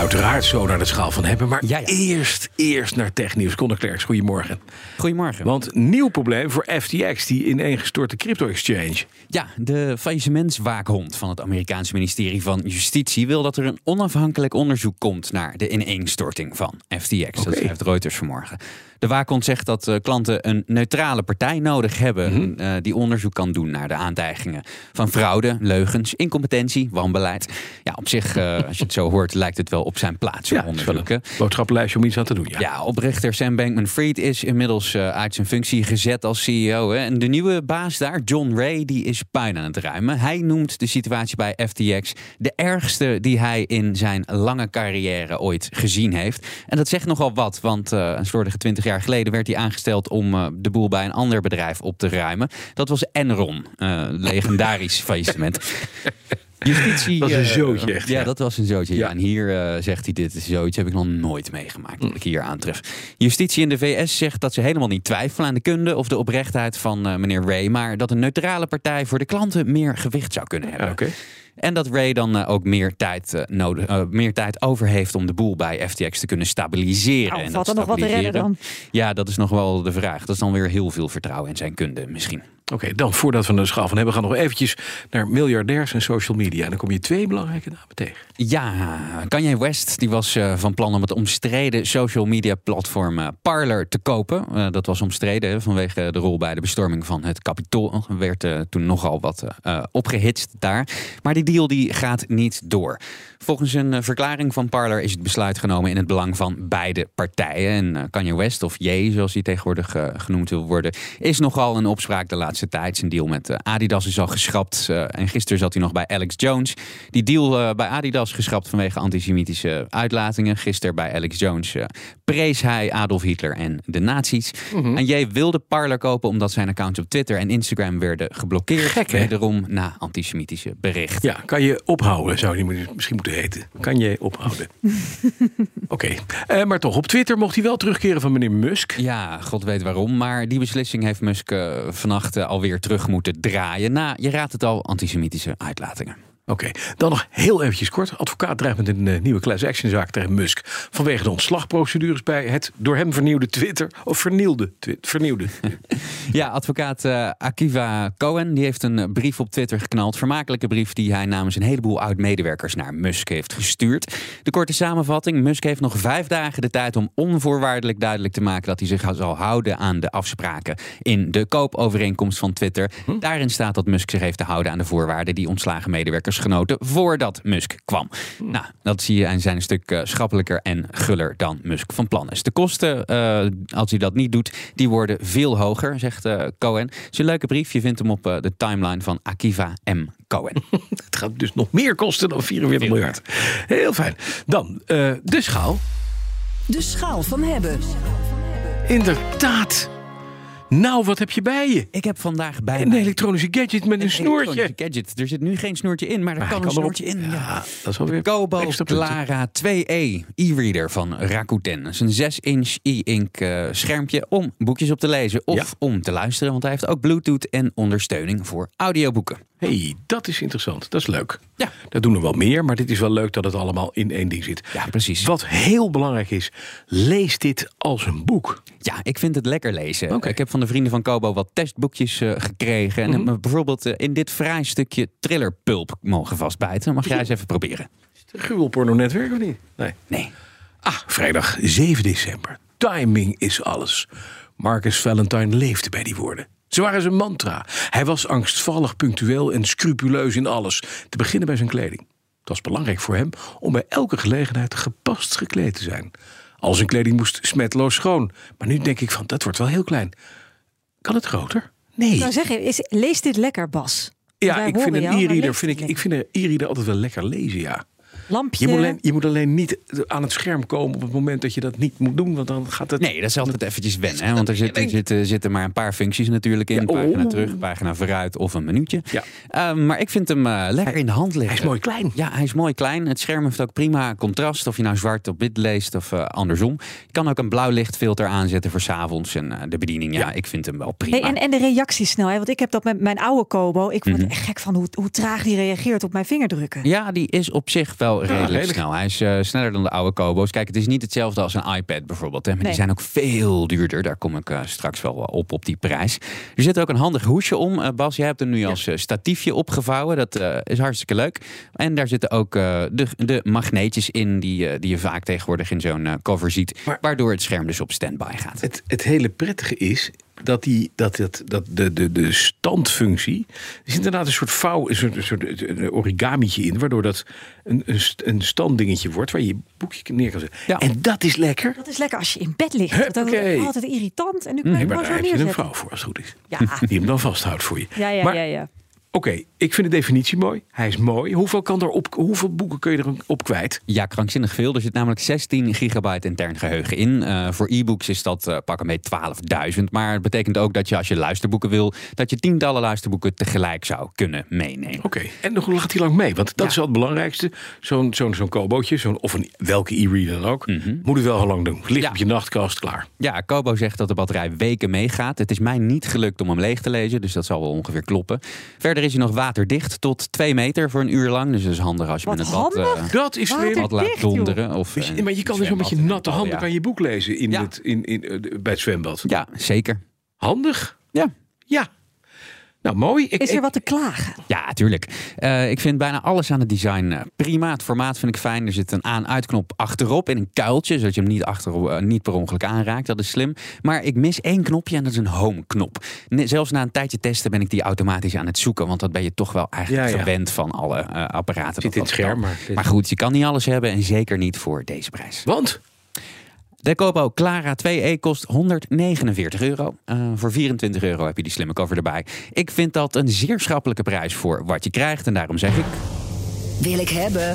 Uiteraard zo naar de schaal van hebben. Maar Ja, ja. eerst, eerst naar technieuws. Conor Klerks, goedemorgen. Goedemorgen. Want nieuw probleem voor FTX, die ineengestorte crypto-exchange. Ja, de faillissementswaakhond van het Amerikaanse ministerie van Justitie wil dat er een onafhankelijk onderzoek komt naar de ineenstorting van FTX. Dat schrijft Reuters vanmorgen. De waakhond zegt dat eh, klanten een neutrale partij nodig hebben eh, die onderzoek kan doen naar de aantijgingen van fraude, leugens, incompetentie, wanbeleid. Ja, op zich, eh, als je het zo hoort, lijkt het wel op zijn plaats Ja, het is wel onderzoek. hè? een boodschappenlijstje om iets aan te doen. Ja. Ja, oprichter Sam Bankman-Fried is inmiddels uit zijn functie gezet als CEO. Hè. En de nieuwe baas daar, John Ray, die is puin aan het ruimen. Hij noemt de situatie bij FTX de ergste die hij in zijn lange carrière ooit gezien heeft. En dat zegt nogal wat, want een slordige twintig jaar geleden werd hij aangesteld om eh, de boel bij een ander bedrijf op te ruimen. Dat was Enron, eh, legendarisch faillissement. Justitie. Dat is een eh, zootje echt, Ja, ja. dat was een zootje. Ja. Ja. En hier eh, zegt hij: Dit is zoiets heb ik nog nooit meegemaakt. Dat ik hier aantref. Justitie in de VS zegt dat ze helemaal niet twijfelen aan de kunde of de oprechtheid van eh, meneer Ray. Maar dat een neutrale partij voor de klanten meer gewicht zou kunnen hebben. Ja, oké. En dat Ray dan ook meer tijd, eh, nodig, meer tijd over heeft om de boel bij FTX te kunnen stabiliseren. Nou, en dat er nog wat te redden stabiliseren- Ja, dat is nog wel de vraag. Dat is dan weer heel veel vertrouwen in zijn kunde misschien. Oké, dan voordat we er de schaal van hebben, gaan we nog eventjes naar miljardairs en social media. En dan kom je twee belangrijke namen tegen. Ja, Kanye West die was eh, van plan om het omstreden social media platform eh, Parler te kopen. Eh, dat was omstreden vanwege de rol bij de bestorming van het Capitool. Er werd toen nogal wat eh, eh, opgehitst daar. Maar die deal die gaat niet door. Volgens een verklaring van Parler is het besluit genomen in het belang van beide partijen. En Kanye West, of Ye zoals hij tegenwoordig genoemd wil worden, is nogal een opspraak de laatste tijd. Zijn deal met eh, Adidas is al geschrapt. eh, en gisteren zat hij nog bij Alex Jones. Die deal eh, bij Adidas geschrapt vanwege antisemitische uitlatingen. Gisteren bij Alex Jones prees hij Adolf Hitler en de nazi's. En Ye wilde Parler kopen omdat zijn accounts op Twitter en Instagram werden geblokkeerd. Gek? Wederom na antisemitische berichten. Ja, kan je ophouden, zou die misschien moeten heten. Kan je ophouden. Oké, maar toch, op Twitter mocht hij wel terugkeren van meneer Musk. Ja, god weet waarom. Maar die beslissing heeft Musk eh, vannacht alweer terug moeten draaien. Na, je raadt het al, antisemitische uitlatingen. Oké, dan nog heel eventjes kort. Advocaat dreigt met een eh, nieuwe class action zaak tegen Musk. Vanwege de ontslagprocedures bij het door hem vernieuwde Twitter. Of vernieuwde. Twi- vernieuwde. Ja, advocaat eh, Akiva Cohen die heeft een brief op Twitter geknald. Vermakelijke brief die hij namens een heleboel oud-medewerkers naar Musk heeft gestuurd. De korte samenvatting. Musk heeft nog vijf dagen de tijd om onvoorwaardelijk duidelijk te maken dat hij zich zal houden aan de afspraken in de koopovereenkomst van Twitter. Daarin staat dat Musk zich heeft te houden aan de voorwaarden die ontslagen medewerkers genoten voordat Musk kwam. Nou, dat zie je en zijn een stuk eh, schappelijker en guller dan Musk van plan is. De kosten, eh, als hij dat niet doet, die worden veel hoger, zegt eh, Cohen. Het is een leuke brief. Je vindt hem op de timeline van Akiva M. Cohen. Het gaat dus nog meer kosten dan 44 miljard. Heel fijn. Dan eh, de schaal. De schaal van hebben. Inderdaad. Nou, wat heb je bij je? Ik heb vandaag bij Een mij elektronische gadget met een snoertje. elektronische gadget. Er zit nu geen snoertje in, maar er kan een erop- snoertje in. Ja, dat is wel weer Kobo. Clara 2e e-reader van Rakuten. Dat is een 6-inch e-ink eh, schermpje om boekjes op te lezen of Ja. om te luisteren. Want hij heeft ook Bluetooth en ondersteuning voor audioboeken. Hey, dat is interessant. Dat is leuk. Ja. Dat doen er wel meer, maar dit is wel leuk dat het allemaal in één ding zit. Ja, precies. Wat heel belangrijk is, lees dit als een boek. Ja, ik vind het lekker lezen. Ik heb van de vrienden van Kobo wat testboekjes eh, gekregen. En heb me bijvoorbeeld eh, in dit fraai stukje thrillerpulp mogen vastbijten. Mag jij eens even proberen? Gruwelporno-netwerk of niet? Nee. Nee. Ah, vrijdag 7 december. Timing is alles. Marcus Valentine leefde bij die woorden. Ze waren zijn mantra. Hij was angstvallig punctueel en scrupuleus in alles. Te beginnen bij zijn kleding. Het was belangrijk voor hem om bij elke gelegenheid gepast gekleed te zijn. Al zijn kleding moest smetloos schoon. Maar nu denk ik van, dat wordt wel heel klein. Kan het groter? Nee. Nou zeg is, lees dit lekker, Bas. Ja, ik vind een e-reader lees vind ik, ik vind een e-reader altijd wel lekker lezen, ja. Lampje. Je moet, alleen, je moet alleen niet aan het scherm komen op het moment dat je dat niet moet doen. Want dan gaat het. Nee, dat is altijd eventjes wennen. Hè? Want er zitten, zitten, zitten maar een paar functies natuurlijk in. Ja, oh. Pagina terug, pagina vooruit of een minuutje. Ja. Ehm, maar ik vind hem eh, lekker in de hand liggen. Hij is mooi klein. Ja, hij is mooi klein. Het scherm heeft ook prima contrast. Of je nou zwart op wit leest of eh, andersom. Je kan ook een blauw lichtfilter aanzetten voor 's avonds. En eh, de bediening, ja, Ja. ik vind hem wel prima. Hey, en, en de reactiesnelheid, want ik heb dat met mijn oude Kobo. Ik word Mhm. echt gek van hoe, hoe traag die reageert op mijn vingerdrukken. Ja, die is op zich wel redelijk, snel. Hij is eh, sneller dan de oude Kobo's. Kijk, het is niet hetzelfde als een iPad bijvoorbeeld. Hè, maar Nee. die zijn ook veel duurder. Daar kom ik eh, straks wel op, op die prijs. Er zit ook een handig hoesje om. Eh, Bas, jij hebt hem nu als statiefje opgevouwen. Dat is hartstikke leuk. En daar zitten ook de, de magneetjes in die, die je vaak tegenwoordig in zo'n cover ziet. Maar- waardoor het scherm dus op standby gaat. Het, het hele prettige is dat, die, dat, het, dat de, de, de standfunctie. Er is inderdaad een soort vouw, een soort, een soort een origamietje in. Waardoor dat een, een, st- een standdingetje wordt waar je je boekje neer kan zetten. Ja. En dat is lekker. Dat is lekker als je in bed ligt. Dat is altijd irritant. En nu kan Nee, je maar daar heb je een vrouw voor als het goed is. Ja, Die hem dan vasthoudt voor je. ja, ja, Maar ja, ja. Oké, ik vind de definitie mooi. Hij is mooi. Hoeveel, kan er op, hoeveel boeken kun je er op kwijt? Ja, krankzinnig veel. Er zit namelijk 16 gigabyte intern geheugen in. Eh, voor e-books is dat eh, pak een beetje 12.000. Maar het betekent ook dat je als je luisterboeken wil... dat je tientallen luisterboeken tegelijk zou kunnen meenemen. Oké, en hoe gaat hij lang mee? Want dat Ja. is wel het belangrijkste. Zo'n zo'n zo'n kobootje, zo'n, of een, welke e-reader dan ook, Mhm. moet het wel heel lang doen. Ligt Ja. op je nachtkast, klaar. Ja, Kobo zegt dat de batterij weken meegaat. Het is mij niet gelukt om hem leeg te lezen, dus dat zal wel ongeveer kloppen. Verder is hij nog waterdicht tot 2 meter voor een uur lang. Dus dat is handig als je Wat met het bad, handig. eh, Dat is bad laat dicht, donderen. Of, eh, maar je kan dus zo met je natte Oh, handen ja. kan je boek lezen in Ja. het, in, in, eh, bij het zwembad. Ja, zeker. Handig. Ja. Ja. Nou, mooi. Ik, Is er ik- wat te klagen? Ja, tuurlijk. Eh, ik vind bijna alles aan het design eh, prima. Het formaat vind ik fijn. Er zit een aan-uitknop achterop in een kuiltje, zodat je hem niet, achter, eh, niet per ongeluk aanraakt. Dat is slim. Maar ik mis één knopje en dat is een home-knop. Zelfs na een tijdje testen ben ik die automatisch aan het zoeken, want dat ben je toch wel eigenlijk Ja, ja. gewend van alle apparaten. Zit dat in het dat scherm, Maar goed, je kan niet alles hebben en zeker niet voor deze prijs. Want? De Kobo Clara 2e kost 149 euro. Eh, voor 24 euro heb je die slimme cover erbij. Ik vind dat een zeer schappelijke prijs voor wat je krijgt. En daarom zeg ik... Wil ik hebben.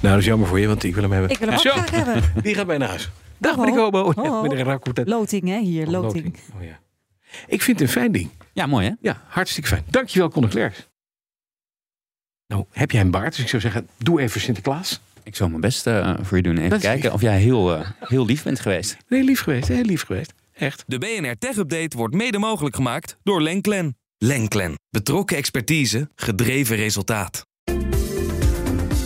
Nou, dat is jammer voor je, want ik wil hem hebben. Ik wil hem ook graag hebben. Die gaat bij naar huis. Dag, meneer Kobo. Ja, meneer. Loting, hè? Hier, Oh, loting. Oh, ja. Ik vind het een fijn ding. Ja, mooi hè? Ja, hartstikke fijn. Dankjewel, Conor Klerks. Nou, heb jij een baard? Dus ik zou zeggen, doe even Sinterklaas. Ik zal mijn best eh, voor je doen. Even Dat kijken of jij heel, eh, heel lief bent geweest. Nee, lief geweest. Heel lief geweest. Echt. De BNR Tech Update wordt mede mogelijk gemaakt door Lenklen. Lenklen. Betrokken expertise, gedreven resultaat.